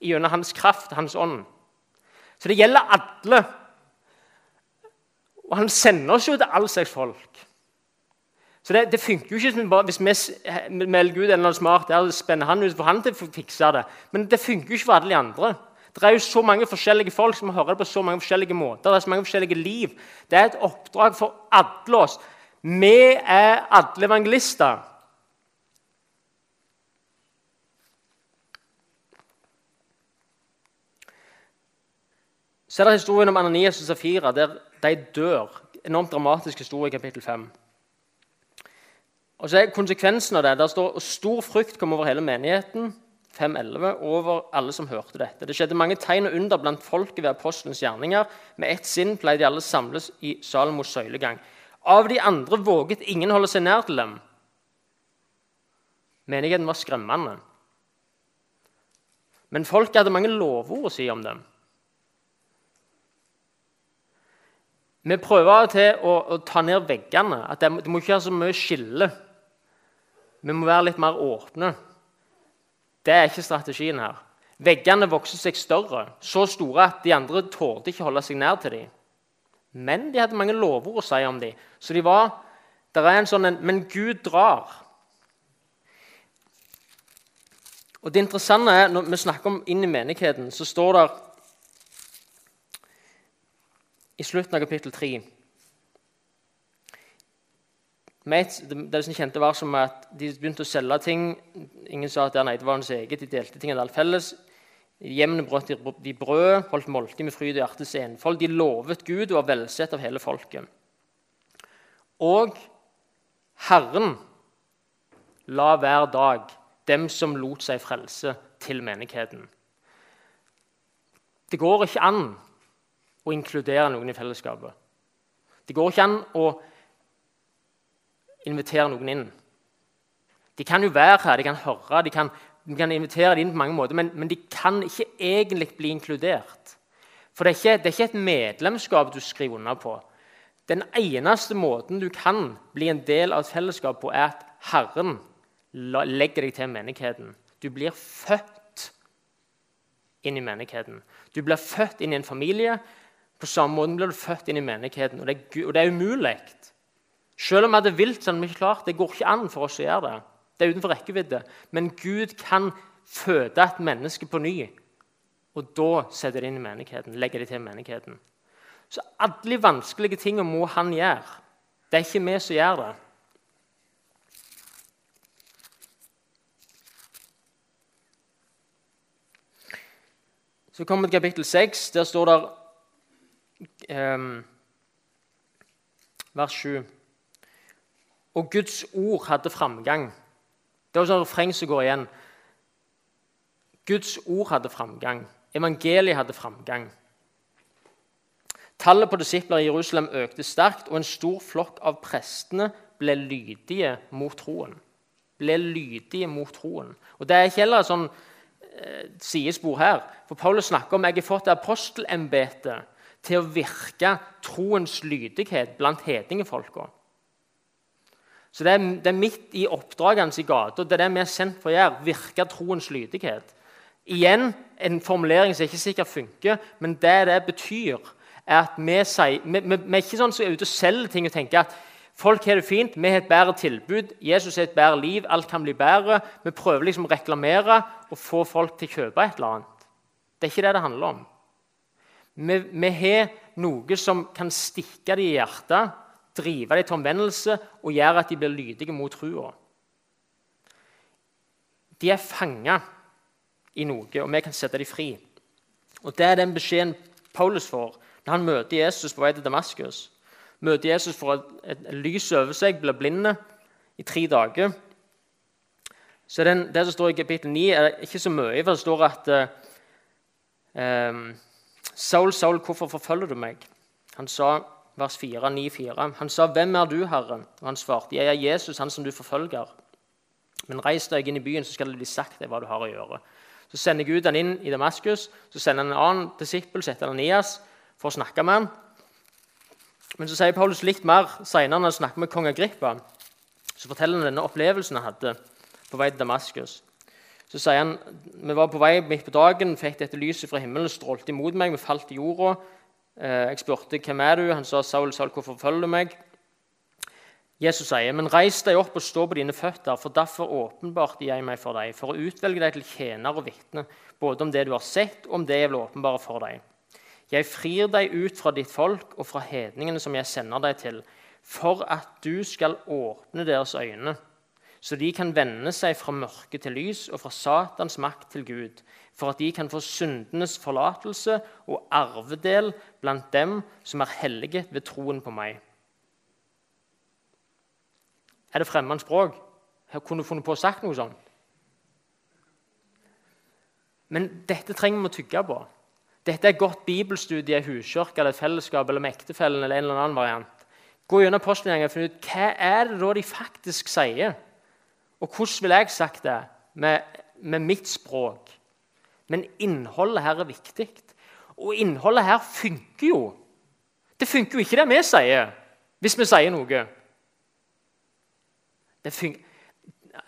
gjennom hans kraft, hans ånd. Så det gjelder alle. Og han sender oss jo til all slags folk. Så det, det funker jo ikke hvis vi melder Gud eller annen smart der, spenner han ut for han til å fikse det. Men det funker jo ikke for alle de andre. Det er jo så mange forskjellige folk som hører det på så mange forskjellige måter. Det er så mange forskjellige liv. Det er et oppdrag for alle oss. Vi er alle evangelister. Så er det historien om Ananias og Safira, der de dør. Enormt dramatisk historie i kapittel 5. Og så er konsekvensen av det, Der står stor frykt kom over hele menigheten. 5.11, over alle som hørte dette. Det skjedde mange tegn og under blant folket ved apostelens gjerninger. Med ett sinn pleide de alle samles i Salomos søylegang. Av de andre våget ingen holde seg nær til dem. Menigheten var skremmende. Men folket hadde mange lovord å si om dem. Vi prøver til å, å, ta ned veggene. at det, det må ikke være så mye skille. Vi må være litt mer åpne. Det er ikke strategien her. Veggene vokser seg større, så store at de andre tålte ikke holde seg nær til dem. Men de hadde mange lovord å si om dem. Så de var, der er en sånn en, Men Gud drar. Og det interessante er, Når vi snakker om inn i menigheten, så står det i slutten av kapittel 3 det, det som kjente var som at De begynte å selge ting. Ingen sa at nei, det var hans eget. De delte ting av alt felles. I hjemmene brøt de brød, holdt måltid med fryd og hjertets enfold. De lovet Gud og var velsett av hele folket. Og Herren la hver dag dem som lot seg frelse, til menigheten. Det går ikke an å inkludere noen i fellesskapet. Det går ikke an å invitere noen inn. De kan jo være her, de kan høre, de kan, de kan invitere dem inn på mange måter, men, men, de kan ikke egentlig bli inkludert. For det er, ikke, det er ikke et medlemskap du skriver under på. Den eneste måten du kan bli en del av et fellesskap på, er at Herren legger deg til menigheten. Du blir født inn i menigheten. Du blir født inn i en familie. På samme måte blir du født inn i menigheten. Og det er, og det er umulig selv om vi hadde vilt, så hadde vi ikke klart det. går ikke an for oss å gjøre det. Det er utenfor rekkevidde. Men Gud kan føde et menneske på ny. Og da setter de inn i menigheten, legger de til menigheten. Så alle vanskelige tingene må han gjøre. Det er ikke vi som gjør det. Så kommer vi til kapittel 6. Der står det vers 7 og Guds ord hadde framgang. Det er jo et refreng som går igjen. Guds ord hadde framgang. Evangeliet hadde framgang. Tallet på disipler i Jerusalem økte sterkt, og en stor flokk av prestene ble lydige mot troen. Ble lydige mot troen. Og Det er ikke heller et sånn eh, sidespor her. For Paulus snakker om jeg har fått apostelembetet til å virke troens lydighet blant hedningefolka. Så det er, det er midt i oppdragene i gata. Det er det vi er sendt for å gjøre. Virke troens lydighet. Igjen en formulering som ikke sikkert funker, men det det betyr, er at vi, sier, vi, vi, vi er ikke sånn som er ute og selger ting og tenker at folk har det fint, vi har et bedre tilbud, Jesus har et bedre liv, alt kan bli bedre. Vi prøver liksom å reklamere og få folk til å kjøpe et eller annet. Det er ikke det det handler om. Vi, vi har noe som kan stikke dem i hjertet drive dem til omvendelse og gjøre at de blir lydige mot trua. De er fanga i noe, og vi kan sette dem fri. Og Det er den beskjeden Paulus får når han møter Jesus på vei til Damaskus. Møter Jesus får et, et, lys over seg, blir blinde i tre dager. Så den, Det som står i kapittel 9, er ikke så mye, for det står at um, Saul, Saul, hvorfor forfølger du meg? Han sa vers 4, 9, 4. Han sa, 'Hvem er du, Herre?' Og han svarte, 'Jeg er Jesus, han som du forfølger.' 'Men reis deg inn i byen, så skal det bli sagt deg hva du har å gjøre.' Så sender Gud han inn i Damaskus. Så sender han en annen disippel, setter Ananias, for å snakke med han. Men så sier Paulus litt mer senere når han snakker med kong Agrippa. Så forteller han denne opplevelsen han hadde på vei til Damaskus. Så sier han vi var på vei midt på dagen, fikk dette lyset fra himmelen, strålte imot meg, vi falt i jorda. Eh, jeg spurte hvem er du Han sa, 'Saul, Saul, hvorfor følger du meg?' Jesus sier, 'Men reis deg opp og stå på dine føtter, for derfor åpenbarte jeg meg for deg,' 'for å utvelge deg til tjener og vitne, både om det du har sett, og om det jeg vil åpenbare for deg.' 'Jeg frir deg ut fra ditt folk og fra hedningene som jeg sender deg til,' 'for at du skal åpne deres øyne.' Så de kan vende seg fra mørke til lys og fra Satans makt til Gud, for at de kan få syndenes forlatelse og arvedel blant dem som er hellige ved troen på meg. Er det fremmed språk? Jeg kunne funnet på å sagt noe sånt. Men dette trenger vi å tygge på. Dette er et godt bibelstudie i huskirka eller fellesskap eller med ektefellen. eller en eller annen variant. Gå gjennom apostelgjengen og finne ut hva er det da de faktisk sier. Og hvordan ville jeg sagt det med, med mitt språk? Men innholdet her er viktig. Og innholdet her funker jo. Det funker jo ikke det vi sier, hvis vi sier noe. Det funker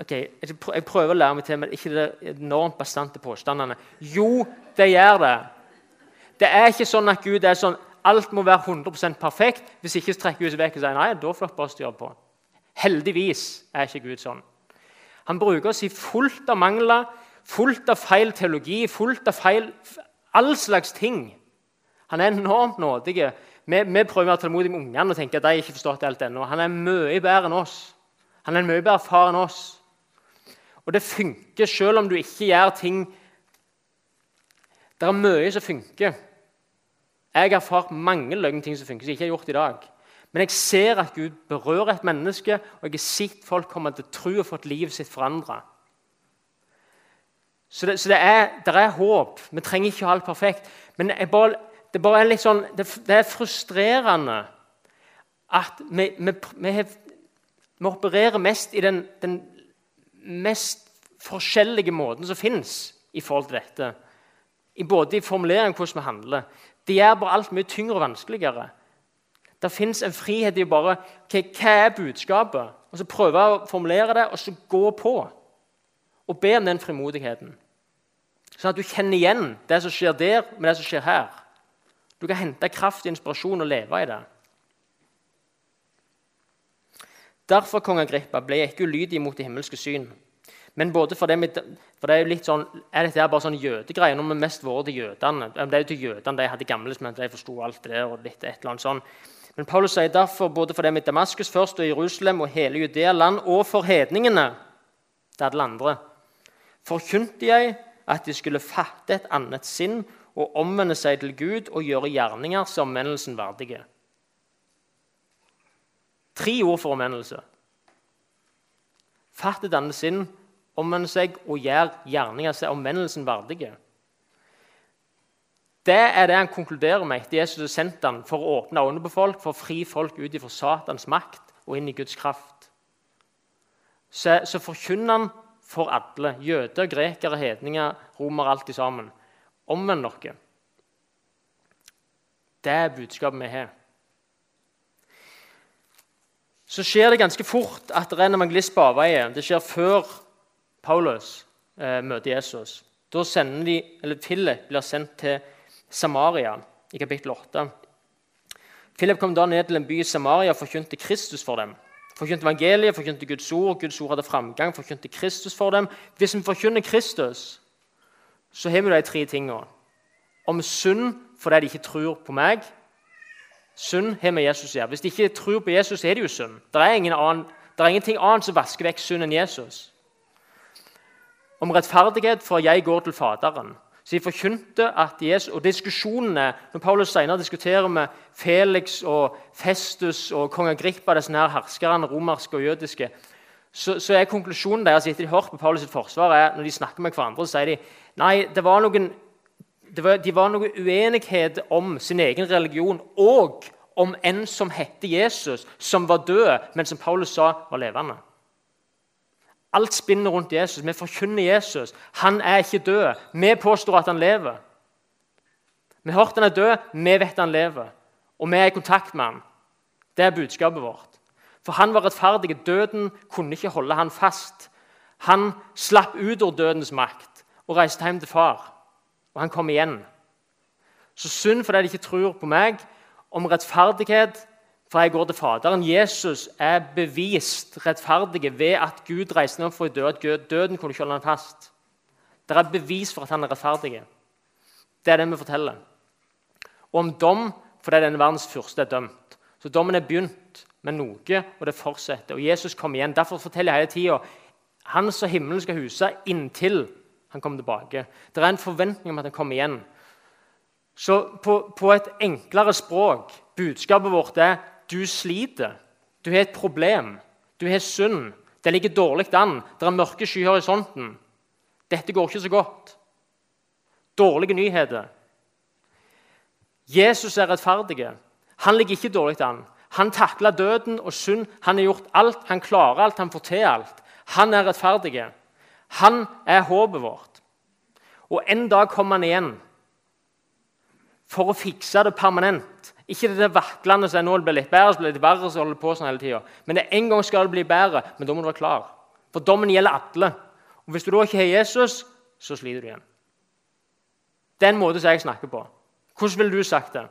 Ok, Jeg prøver å lære meg til, men ikke det enormt bastante påstandene. Jo, det gjør det. Det er ikke sånn at Gud er sånn alt må være 100% perfekt. Hvis ikke trekker Gud seg vekk og sier nei, da får dere bare styre på. Heldigvis er ikke Gud sånn. Han bruker oss i fullt av mangler, fullt av feil teologi, fullt av feil all slags ting. Han er enormt nådig. Vi, vi prøver å være tålmodige med ungene og tenke at de ikke forstått alt ennå. Han er mye bedre enn oss. Han er mye bedre far enn oss. Og det funker selv om du ikke gjør ting Det er mye som funker. Jeg har erfart mange løgnting som funker, som jeg ikke har gjort i dag. Men jeg ser at Gud berører et menneske, og jeg har sett folk komme til tro og fått livet sitt forandra. Så, det, så det, er, det, er, håp. Vi trenger ikke å ha alt perfekt. Men bare, det, bare er sånn, det, er frustrerende at vi, vi, vi, vi opererer mest i den, den, mest forskjellige måten som fins i forhold til dette. I både i formuleringen og hvordan vi handler. Det gjør bare alt mye tyngre og vanskeligere. Det fins en frihet i å bare okay, Hva er budskapet? Og så Prøve å formulere det, og så gå på. Og be om den frimodigheten. Sånn at du kjenner igjen det som skjer der, med det som skjer her. Du kan hente kraft inspirasjon og leve i det. Derfor kong Agrippa, ble jeg ikke ulydig mot det himmelske syn. Men både for det, for det er jo litt sånn, er dette bare sånn jødegreier? Nå har vi mest vært til jødene. Det er jo til jødene, De hadde gamle som de forsto alt det og litt et eller annet sånn. Men Paulus sier derfor både for dem i Damaskus først og Jerusalem og hele Judea land og for hedningene det alle andre, forkynte jeg at de skulle fatte et annet sinn og omvende seg til Gud og gjøre gjerninger som omvendelsen verdige. Tre ord for omvendelse. Fatt et annet sinn omvende seg og gjøre gjerninger som er omvendelsen verdige. Det er det han konkluderer med etter Jesus har sendt ham for å åpne øynene på folk, for å fri folk ut fra Satans makt og inn i Guds kraft. Så, så forkynner han for alle, jøder, grekere, hedninger, romere, alt sammen. Omvend dere. Det er budskapet vi har. Så skjer det ganske fort at det er en evangelist på avveie. Det skjer før Paulus eh, møter Jesus. Da sender de, eller Philip blir sendt til Samaria i kapittel 8. Philip kom da ned til en by i Samaria og forkynte Kristus for dem. Forkynte evangeliet, forkynte Guds ord, Guds ord hadde framgang, forkynte Kristus for dem. Hvis vi forkynner Kristus, så har vi de tre tingene. Om synd fordi de ikke tror på meg. Synd har med Jesus å gjøre. Hvis de ikke tror på Jesus, så er det jo synd. Det er, annen, det er ingenting annet som vasker vekk synd enn Jesus om rettferdighet, for jeg går til Faderen. Så de forkynte at Jesus, og diskusjonene, Når Paulus senere diskuterer med Felix og Festus og kong Agrippa, disse her herskerne, romerske og jødiske, så, så er konklusjonen deres etter de har hørt på Paulus' sitt forsvar, er, når de snakker med hverandre, så sier de nei, det var noen, det var, de var noe uenighet om sin egen religion og om en som hette Jesus, som var død, men som Paulus sa var levende. Alt spinner rundt Jesus. Vi forkynner Jesus. Han er ikke død. Vi påstår at han lever. Vi har hørt han er død, vi vet han lever. Og vi er i kontakt med han. Det er budskapet vårt. For han var rettferdig. Døden kunne ikke holde han fast. Han slapp ut av dødens makt og reiste hjem til far. Og han kom igjen. Så synd fordi de ikke tror på meg, om rettferdighet for jeg går til Faderen. Jesus er bevist rettferdig ved at Gud reiste ham for å dø. Døden kunne ikke holde ham fast. Det er bevis for at han er rettferdig. Det er det vi forteller. Og om dom fordi denne verdens første er dømt. Så dommen er begynt med noe, og det fortsetter. Og Jesus kommer igjen. Derfor forteller jeg hele tida han som himmelen skal huse inntil han kommer tilbake. Det er en forventning om at han kommer igjen. Så på, på et enklere språk budskapet vårt er du sliter. Du har et problem. Du har synd. Det ligger dårlig an. Det er mørke skyer i horisonten. Dette går ikke så godt. Dårlige nyheter. Jesus er rettferdig. Han ligger ikke dårlig an. Han takla døden og synd. Han har gjort alt, han klarer alt, han får til alt. Han er rettferdig. Han er håpet vårt. Og en dag kommer han igjen for å fikse det permanent. Ikke det vaklende som nå blir litt bedre, så blir det verre, så holder på sånn hele tida. Men det en gang skal det bli bedre, men da må du være klar. For dommen gjelder alle. Og Hvis du da ikke har Jesus, så sliter du igjen. Det er en måte som jeg snakker på. Hvordan ville du sagt det?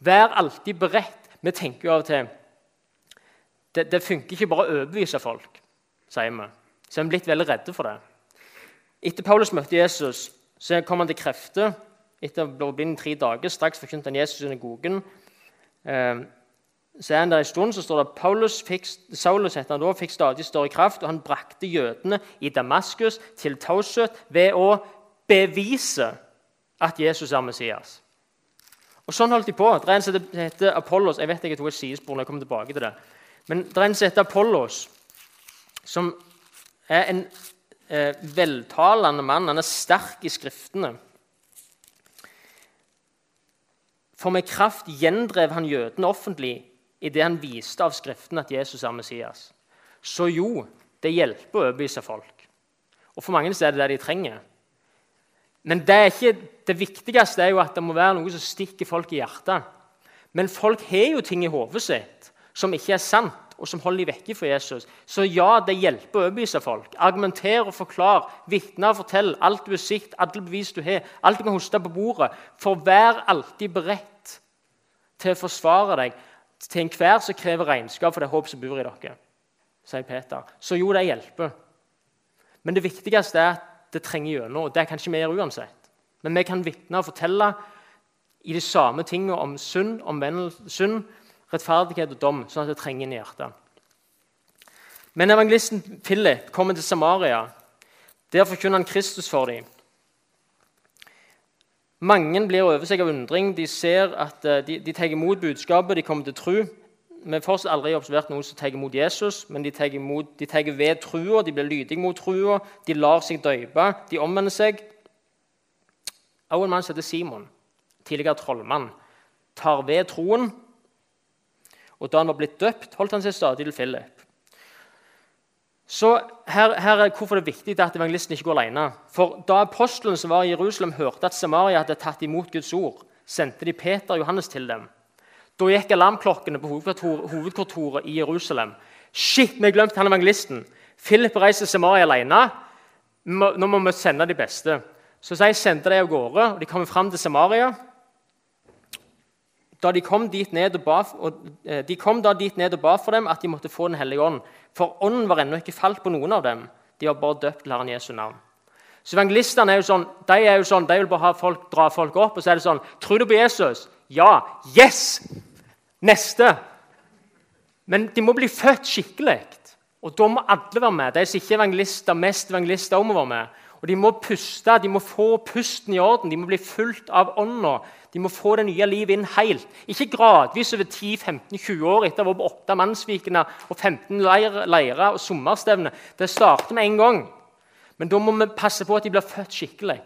Vær alltid beredt. Vi tenker jo av og til det, det funker ikke bare å overbevise folk, sier vi. Så er vi blitt veldig redde for det. Etter Paulus møtte Jesus, så kom han til krefter etter å ha blitt tre dager. Straks forkynte han Jesus i synagogen. Eh, så er han der en stund, så står det Paulus fikk, Saulus heter han da, fikk stadig større kraft, og han brakte jødene i Damaskus til taushet ved å bevise at Jesus er Messias. Og Sånn holdt de på. Det er en som heter Apollos. Jeg vet jeg tok et sidespor når jeg kommer tilbake til det. Men det er en som heter Apollos, som er en eh, veltalende mann. Han er sterk i skriftene. For med kraft gjendrev han jødene offentlig idet han viste av Skriften at Jesus er Messias. Så jo, det hjelper å overbevise folk. Og For mange er det det de trenger. Men det, ikke, det, viktigste er jo at det må være noe som stikker folk i hjertet. Men folk har jo ting i hodet sitt som ikke er sant, og som holder dem vekke fra Jesus. Så ja, det hjelper å overbevise folk. Argumentere og forklare, vitne og fortell alt du har sett, alle bevis du har, alt du kan hoste på bordet. For vær alltid beredt til å forsvare deg til enhver som krever regnskap for det håp som bor i dere. sier Peter. Så jo, det hjelper. Men det viktigste er at det trenger gjennom. Det kan ikke vi gjøre uansett. Men vi kan vitne og fortelle i de samme tingene om synd, synd, rettferdighet og dom, sånn at det trenger inn i hjertet. Men evangelisten Philip kommer til Samaria. Der forkynner han Kristus for dem. Mange blir over seg av undring. De ser at eh, de, de tar imot budskapet, de kommer til tro. Vi har fortsatt aldri observert noen som tar imot Jesus, men de tar, imot, de tar ved trua, de blir lydige mot trua, de lar seg døype, de omvender seg. Også en mann som heter Simon, tidligere trollmann, tar ved troen. Og da han var blitt døpt, holdt han seg stadig til Philip. Så her, her er Hvorfor det er viktig at evangelisten ikke går alene. For Da apostelen som var i Jerusalem, hørte at Samaria hadde tatt imot Guds ord, sendte de Peter og Johannes til dem. Da gikk alarmklokkene på hovedkontoret i Jerusalem. Shit, vi har glemt han evangelisten! Philip reiser til Samaria alene. Nå må vi sende de beste. Så jeg sendte de av gårde, og de kommer fram til Samaria. Da de, kom dit ned og ba, og, eh, de kom da dit ned og ba for dem at de måtte få Den hellige ånd. For ånden var ennå ikke falt på noen av dem. De var bare døpt til Herren Jesu navn. Så Evangelistene er jo sånn, de er jo sånn, de vil bare folk, dra folk opp og så er det sånn Tror du på Jesus? Ja. Yes! Neste. Men de må bli født skikkelig. Og da må alle være med. De som ikke er evangelister, mest evangelister må være med. Og De må puste, de må få pusten i orden, de må bli fulgt av ånda. De må få det nye livet inn helt. Ikke gradvis over 10-15-20 år etter å ha vært åtte mannsvikene og 15 leirer og sommerstevner. Det starter med en gang. Men da må vi passe på at de blir født skikkelig.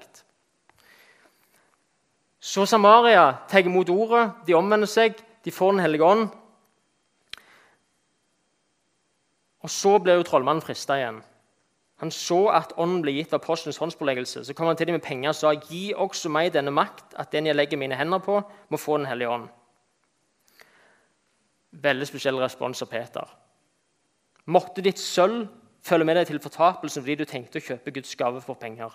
Så Samaria tar imot ordet, de omvender seg, de får Den hellige ånd. Og så blir jo trollmannen frista igjen. Han så at ånden ble gitt av apostlenes håndspåleggelse. Så kom han til dem med penger og sa, 'Gi også meg denne makt, at den jeg legger mine hender på, må få Den hellige ånd.' Veldig spesiell respons av Peter. Måtte ditt sølv følge med deg til fortapelsen fordi du tenkte å kjøpe Guds gave for penger.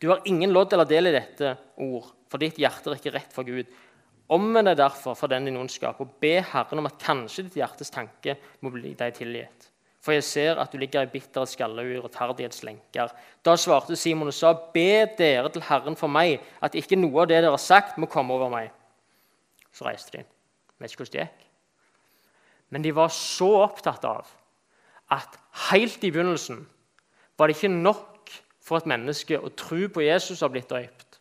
Du har ingen lodd eller del i dette ord, for ditt hjerte er ikke rett for Gud. Omvend deg derfor fra den din ondskap og be Herren om at kanskje ditt hjertes tanke må bli deg tilgitt. For jeg ser at du ligger i bitter skalle og urettferdighetslenker. Da svarte Simon og sa, Be dere til Herren for meg, at ikke noe av det dere har sagt, må komme over meg. Så reiste de. Jeg vet ikke hvordan det gikk. Men de var så opptatt av at helt i begynnelsen var det ikke nok for et menneske å tro på Jesus og ha blitt døypt.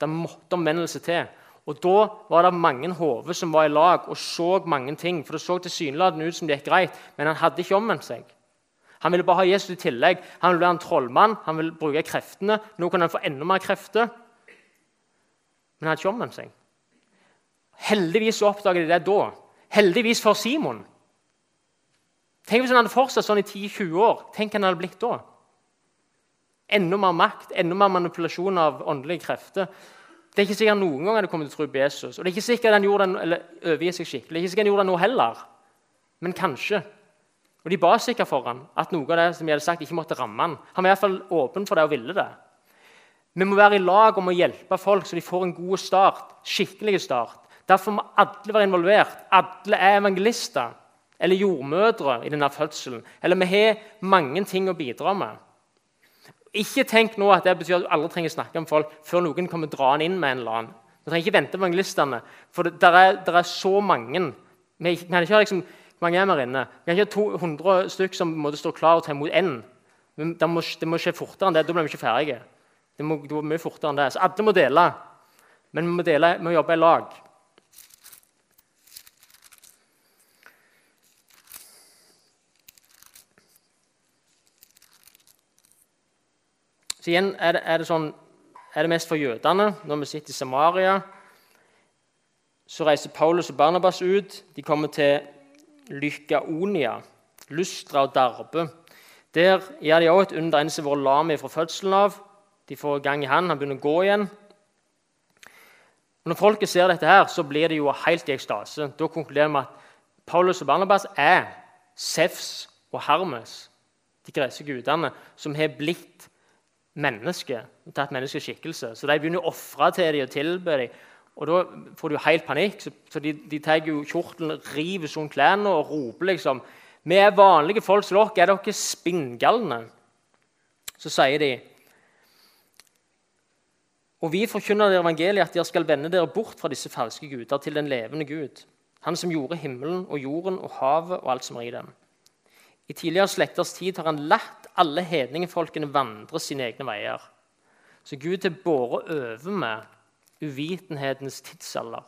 Det måtte omvendelse til. Og Da var det mange hoder som var i lag og så mange ting. For Det så tilsynelatende ut som det gikk greit, men han hadde ikke omvendt seg. Han ville bare ha Jesus i tillegg. Han ville være en trollmann, han ville bruke kreftene. Nå kunne han få enda mer krefter. Men han hadde ikke omvendt seg. Heldigvis oppdaget de det da. Heldigvis for Simon. Tenk hvis han hadde fortsatt sånn i 10-20 år. Tenk han hadde blitt da. Enda mer makt, enda mer manipulasjon av åndelige krefter. Det er ikke sikkert noen gang han kommer til å tro på Jesus. Og det er ikke sikkert han gjorde det, eller overgir seg skikkelig. Det er ikke sikkert han gjorde det nå heller. Men kanskje. Og de ba sikkert for han at noe av det som de hadde sagt, ikke måtte ramme han. Han var i hvert fall åpen for det og ville det. Vi må være i lag om å hjelpe folk så de får en god start. skikkelig start. Derfor må alle være involvert. Alle er evangelister eller jordmødre i denne fødselen. Eller vi har mange ting å bidra med. Ikke tenk nå at det betyr at du aldri trenger snakke om folk før noen kommer dra den inn med en eller annen. Du trenger ikke vente på evangelistene, for det der er, der er, så mange. Vi kan ikke ha liksom, mange er her inne. Vi kan ikke ha 200 stykk som måtte stå klar og ta imot én. Det må, det må skje fortere enn det. Da blir vi ikke ferdige. Det må, det må mye fortere enn det. Så alle må dele. Men vi må, dele, vi må jobbe i lag. Så igjen er det, er det, sånn, er det mest for jødene. Når vi sitter i Samaria, så reiser Paulus og Barnabas ut. De kommer til Lykaonia, Lustra og Darbe. Der gjør de også et under en som har vært lam fra fødselen av. De får gang i han, han begynner å gå igjen. Når folket ser dette, her, så blir de jo helt i ekstase. Da konkluderer vi at Paulus og Barnabas er Sefs og Hermes, de greske gudene, som har blitt menneske, tatt menneskeskikkelse. Så de begynner å ofre til dem og tilbe dem. Og Da får jo helt panikk. Så, de, de tar jo kjortelen, river sånn klærne og roper liksom Vi er vanlige folk som. Er dere spinngalne? Så sier de Og vi forkynner evangeliet at dere skal vende dere bort fra disse falske guder til den levende Gud. Han som gjorde himmelen og jorden og havet og alt som er i dem. I tidligere slekters tid har han latt alle hedningfolkene vandre sine egne veier. Så Gud har båret over med uvitenhetens tidsalder.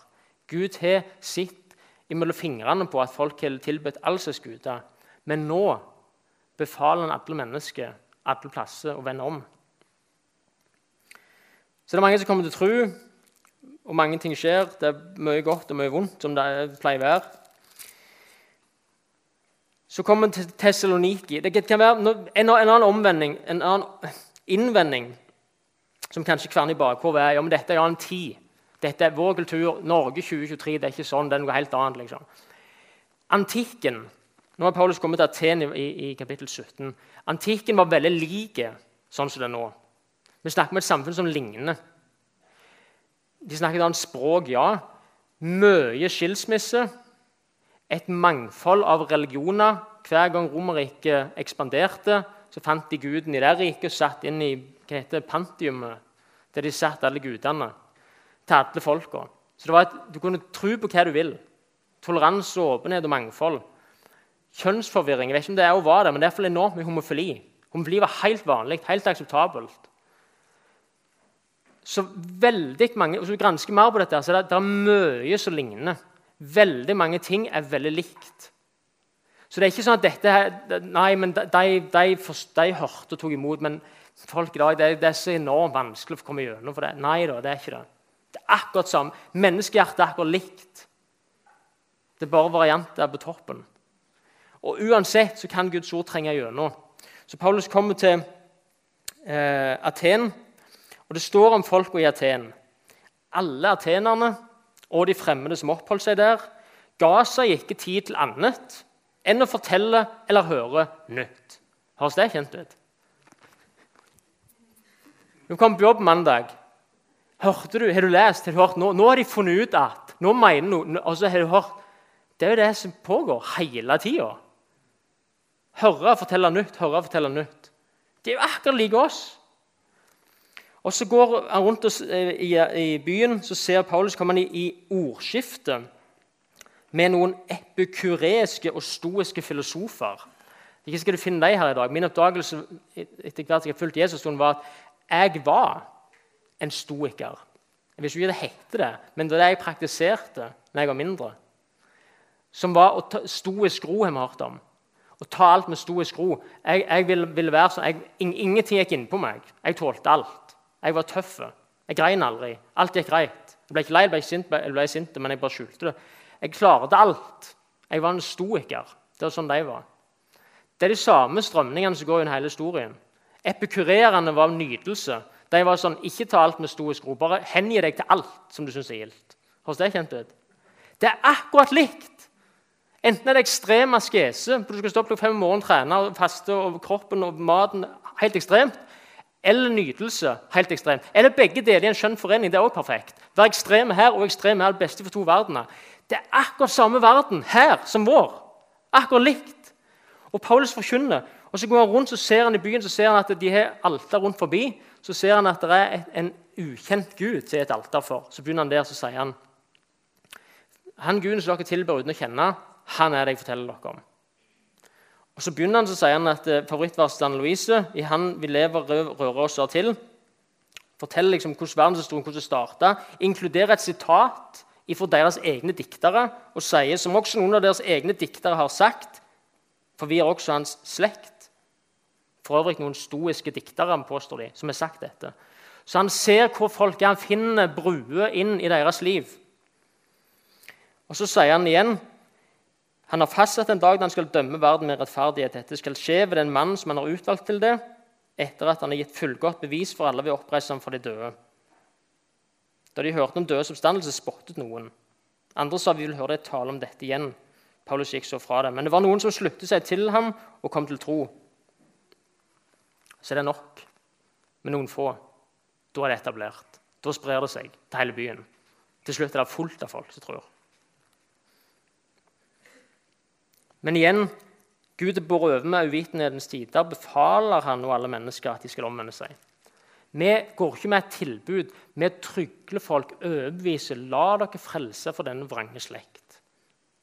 Gud har sett imellom fingrene på at folk har tilbedt all slags guder. Men nå befaler han alle mennesker alle plasser å vende om. Så det er mange som kommer til tro, og mange ting skjer. Det er mye godt og mye vondt, som det pleier å være. Så kommer vi til Tessaloniki. Det kan være en, annen omvending, en annen innvending, som kanskje kverner i bakhodet, er ja, men dette er en annen tid. Dette er vår kultur. Norge 2023 det er ikke sånn. Det er noe helt annet. liksom. Antikken Nå har Paulus kommet til Aten i, i, kapittel 17. Antikken var veldig lik sånn som det er nå. Vi snakker om et samfunn som ligner. De snakker et annet språk, ja. Mye skilsmisse et mangfold av religioner. Hver gang Romerriket ekspanderte, så fant de guden i det riket og satt inn i hva heter pantiumet, der de satt alle gudene til alle folka. Så det var et, Du kunne tro på hva du vil. Toleranse, åpenhet og mangfold. Kjønnsforvirring jeg vet ikke om det er å være det, men det er iallfall enormt med homofili. Homofili var helt vanlig, helt akseptabelt. Så veldig mange, Hvis du gransker mer på dette, så er det, det er mye som ligner. Veldig mange ting er veldig likt. Så det er ikke sånn at dette Nei, men de, de, de, de hørte og tok imot. Men folk i dag, det, det, er så enormt vanskelig å komme gjennom for det. Nei da, det er ikke det. Det er akkurat samme. Menneskehjertet er akkurat likt. Det er bare varianter på toppen. Og Uansett så kan Guds ord trenge gjennom. Så Paulus kommer til eh, Aten, og det står om folka i Aten. Alle atenerne og de fremmede som oppholdt seg der, ga seg ikke tid til annet enn å fortelle eller høre nytt. Høres det kjent ut? Du kom på jobb mandag. Hørte du, Har du lest? Har du hørt? Nå, nå har de funnet ut at Nå mener noen og så har du hørt. Det er jo det som pågår hele tida. Høre, fortelle nytt, høre, fortelle nytt. Det er jo akkurat like oss. Og Så går han rundt oss i, i byen, så ser Paulus kommer han i, i ordskifte med noen epikureiske og stoiske filosofer. Ikke skal du finne deg her i dag. Min oppdagelse etter hvert jeg har fulgt Jesus, var at jeg var en stoiker. Jeg vet ikke det heter, det, men det var det jeg praktiserte da jeg var mindre. Som var å ta, stoisk ro, har vi hørt om. Å ta alt med stoisk ro. Jeg, jeg ville, ville, være sånn, jeg, Ingenting gikk innpå meg. Jeg tålte alt. Jeg var tøff. Jeg grein aldri. Alt gikk greit. Jeg ble ikke lei, jeg ble sint, jeg ble sint, men jeg bare skjulte det. Jeg klarte alt. Jeg var en stoiker. Det var sånn de var. Det er de samme strømningene som går gjennom hele historien. Epikurerende var nytelse. De var sånn Ikke ta alt med stoisk ro. Bare hengi deg til alt som du syns er gildt. Høres det kjent ut? Det er akkurat likt. Enten er det ekstrem askese, du skal stå opp klokka fem om morgenen, trene og faste og kroppen og maten helt ekstremt, eller nytelse helt ekstremt. Eller begge deler i en skjønn forening. Det er også perfekt. Være ekstreme her og ekstreme er det beste for to verdener. Det er akkurat samme verden her som vår. Akkurat likt. Og Paulus forkynner. Og så går han rundt så ser han i byen så ser han at de har alter rundt forbi. Så ser han at det er en ukjent gud til et alter for. Så begynner han der så sier han Han guden som dere tilber uten å kjenne, han er det jeg forteller dere om. Og Så begynner han så sier han at eh, favorittverset til Anne Louise i 'Han vi lever, rører oss av til' forteller liksom hvordan verdenshistorien hvordan det starta, inkluderer et sitat fra deres egne diktere og sier, som også noen av deres egne diktere har sagt For vi er også hans slekt. For øvrig noen stoiske diktere påstår de, som har sagt dette. Så han ser hvor folk er. Han finner bruer inn i deres liv. Og Så sier han igjen han har fastsatt en dag da han skal dømme verden med rettferdighet. Dette skal skje ved den mannen som han har utvalgt til det, etter at han har gitt fullgodt bevis for alle ved å ham for de døde. Da de hørte om dødes oppstandelse, spottet noen. Andre sa vi vil høre deg tale om dette igjen. Paulus gikk så fra det. Men det var noen som sluttet seg til ham og kom til tro. Så er det nok med noen få. Da er det etablert. Da sprer det seg til hele byen. Til slutt er det fullt av folk som tror. Men igjen Gud båret over med uvitenhetens tider, befaler han og alle mennesker at de skal omvende seg. Vi går ikke med et tilbud. Vi trygler folk, overbeviser. La dere frelse for denne vrange slekt.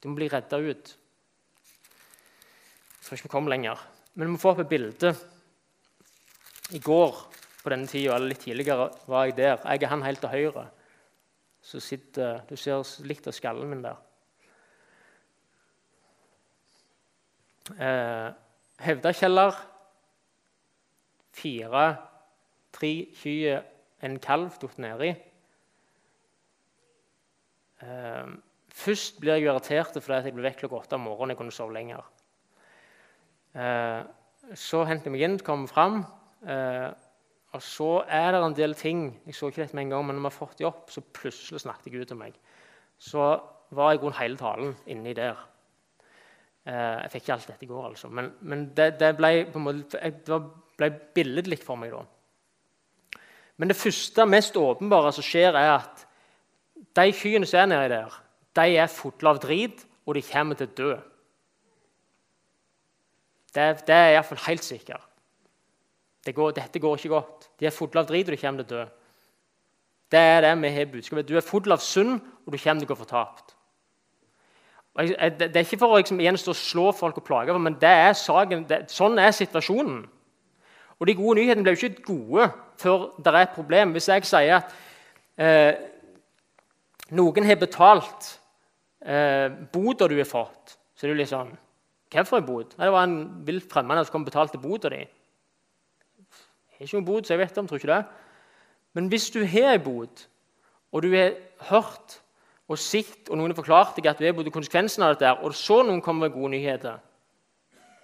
De må bli redda ut. Jeg tror ikke vi kommer lenger. Men vi må få opp et bilde. I går på denne tida, eller litt tidligere, var jeg der. Jeg er han helt til høyre. Så sitter, Du ser litt av skallen min der. Eh, Hevdakjeller. Fire, tre kyr, en kalv datt nedi. Eh, først blir jeg irritert fordi jeg ble vekk klokka åtte om morgenen. Jeg kunne sove lenger. Eh, så henter jeg meg inn, kommer fram. Eh, og så er det en del ting Jeg så ikke dette med en gang, men når vi har fått de opp, så plutselig snakket jeg ut til meg. Så var jeg rundt hele talen inni der. Eh, jeg fikk ikke alt dette i går, altså. men, men det, det, ble på en måte, det ble billedlig for meg da. Men det første, mest åpenbare som skjer, er at de kyrne som er nedi der, de er fulle av drit, og de kommer til å dø. Det, det er iallfall helt sikkert. Det går, dette går ikke godt. De er fulle av drit, og de kommer til å dø. Det er det vi har budskapet. Du er full av synd, og du kommer til å gå fortapt. Det er ikke for å liksom, slå folk og plage men det er saken, det, sånn er situasjonen. Og De gode nyhetene blir jo ikke gode før det er et problem. Hvis jeg sier at eh, noen har betalt eh, boda du har fått, så er det jo litt sånn Hvorfor en bod? Det var en vilt fremmed som kom og betalte boda di. Jeg har ikke noen bod, så jeg vet om, tror ikke det. Men hvis du har en bod, og du har hørt og sett, og noen har forklart deg at du er både konsekvensen av dette, og så noen kommer med gode nyheter,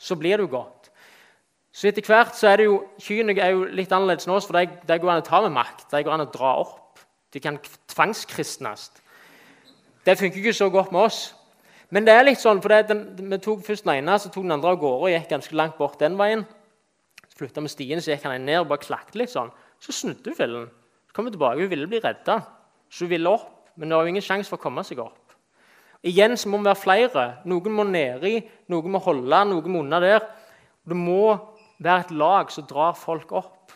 så blir det jo godt. Så etter hvert så er det jo, Kyrne er jo litt annerledes nå, for de, går an å ta med makt. De går an å dra opp. De kan tvangskristnes. Det funker ikke så godt med oss. Men det er litt sånn, for den, vi tok først den ene, så tok den andre av gårde og gikk ganske langt bort den veien. Så flytta vi stien, så gikk han ned og bare klakket litt sånn. Så snudde hun fillen. Så kom hun tilbake. Hun ville bli redda. Så hun ville opp men det har jo ingen sjanse for å komme seg opp. Igjen så må vi være flere. Noen må nedi, noen må holde, noen må unna der. Det må være et lag som drar folk opp.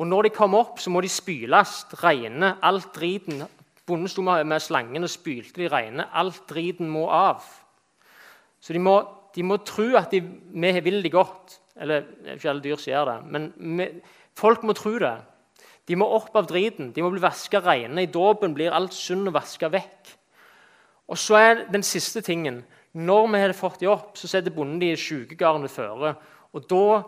Og når de kommer opp, så må de spyles, regne, alt driten. Bonden sto med slangen og spylte de reine. Alt driten må av. Så de må de må tro at de, vi vil de godt. Eller er ikke alle dyr som det. Men vi, folk må tro det. De må opp av driten. De må bli vaska rene. I dåpen blir alt synd og vaska vekk. Og så er den siste tingen Når vi har fått de opp, så setter bonden de i sjukegarden ved føre. Og da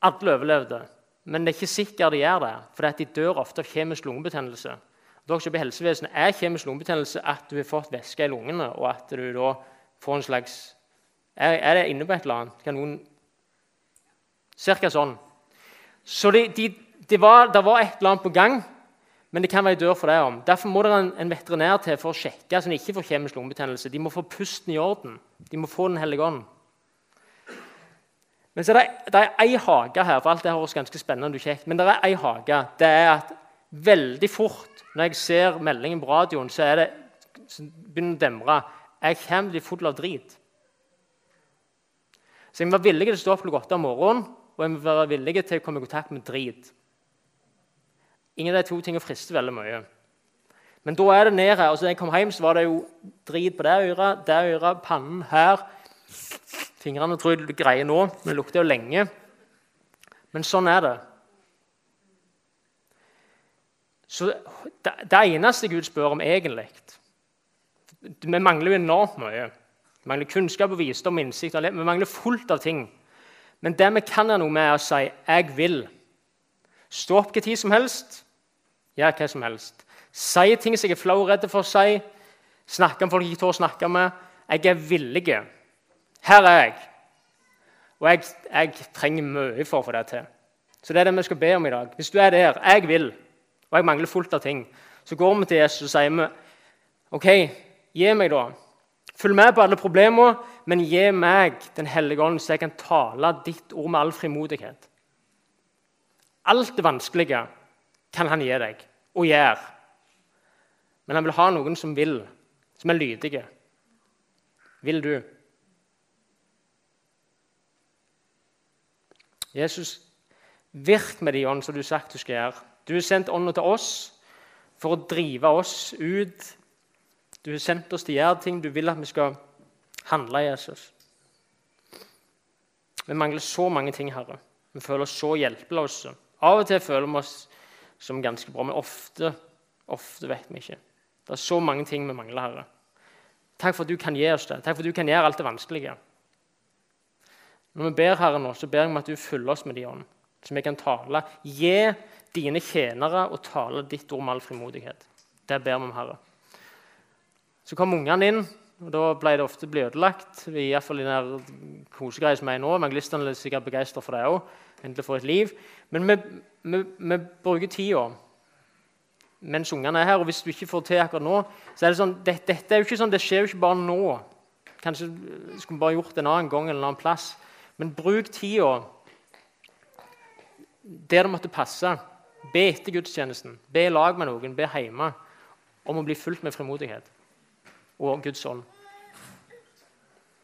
Alle overlevde. Men det er ikke sikkert de gjør det, for de dør ofte av kjemisk lungebetennelse. Dere i helsevesenet Er kjemisk lungebetennelse at du har fått væske i lungene, og at du da får en slags Er, er det inne på et eller annet? Kan noen Cirka sånn. Så de, de, de var, var, et eller annet på gang, men det kan være dør for det om. Derfor må det en, en veterinær til for å sjekke så de ikke får kjemisk lungebetennelse. De må få pusten i orden. De må få Den hellige ånd. Men så er det, det er ei hage her, for alt det høres ganske spennende og kjekt. Men det er ei hage. Det er at veldig fort når jeg ser meldingen på radioen, så, er det, så begynner det å demre. Jeg kommer til å full av drit. Så jeg må være villig til å stå opp klokka åtte om morgenen og jeg må være villig til å komme i kontakt med drit. Ingen av de to tingene frister veldig mye. Men da er det ned her. Altså, da jeg kom hjem, så var det jo drit på det øret, det øret, pannen her. Fingrene tror jeg greier nå, men det lukter jo lenge. Men sånn er det. Så det, det eneste Gud spør om egentlig Vi mangler jo enormt mye. Vi mangler kunnskap og visdom og innsikt. Vi mangler fullt av ting. Men det vi kan gjøre noe med, er å si 'jeg vil'. Stå opp hva tid som helst. Gjør hva som helst. Si ting som jeg er flau redd for å si. Snakke om folk jeg ikke tør å snakke med. Jeg er villig. Her er jeg. Og jeg, jeg, trenger mye for å få det til. Så det er det vi skal be om i dag. Hvis du er der, jeg vil, og jeg mangler fullt av ting, så går vi til Jesus og sier vi, OK, gi meg, da. Følg med på alle problemene, men gi meg Den hellige ånd, så jeg kan tale ditt ord med all frimodighet. Alt det vanskelige kan han gi deg og gjør. Men han vil ha noen som vil, som er lydige. Vil du? Jesus, virk med de ånd som du har sagt du skal gjøre. Du har sendt ånda til oss for å drive oss ut du har sendt oss til å gjøre ting du vil at vi skal handle, Jesus. Vi mangler så mange ting, Herre. Vi føler oss så hjelpeløse. Av og til føler vi oss som ganske bra, men ofte, ofte vet vi ikke. Det er så mange ting vi mangler, Herre. Takk for at du kan gi oss det. Takk for at du kan gjøre alt det vanskelige. Når vi ber Herre nå, så ber jeg om at du fyller oss med de ånd, så vi kan tale. Gi dine tjenere og tale ditt ord med all frimodighet. Det ber vi om, Herre. Så kom ungene inn, og da ble det ofte bli ødelagt. I hvert fall i den kosegreia som er nå. Evangelistene er sikkert begeistra for det òg. Endelig få et liv. Men vi, vi, vi bruker tida mens ungene er her. Og hvis du ikke får til akkurat nå, så er det sånn det, Dette er jo ikke sånn, det skjer jo ikke bare nå. Kanskje skulle vi bare gjort det en annen gang eller en annen plass. Men bruk tida der det måtte passe. Be etter gudstjenesten. Be i lag med noen. Be hjemme om å bli fulgt med frimodighet og Guds ånd.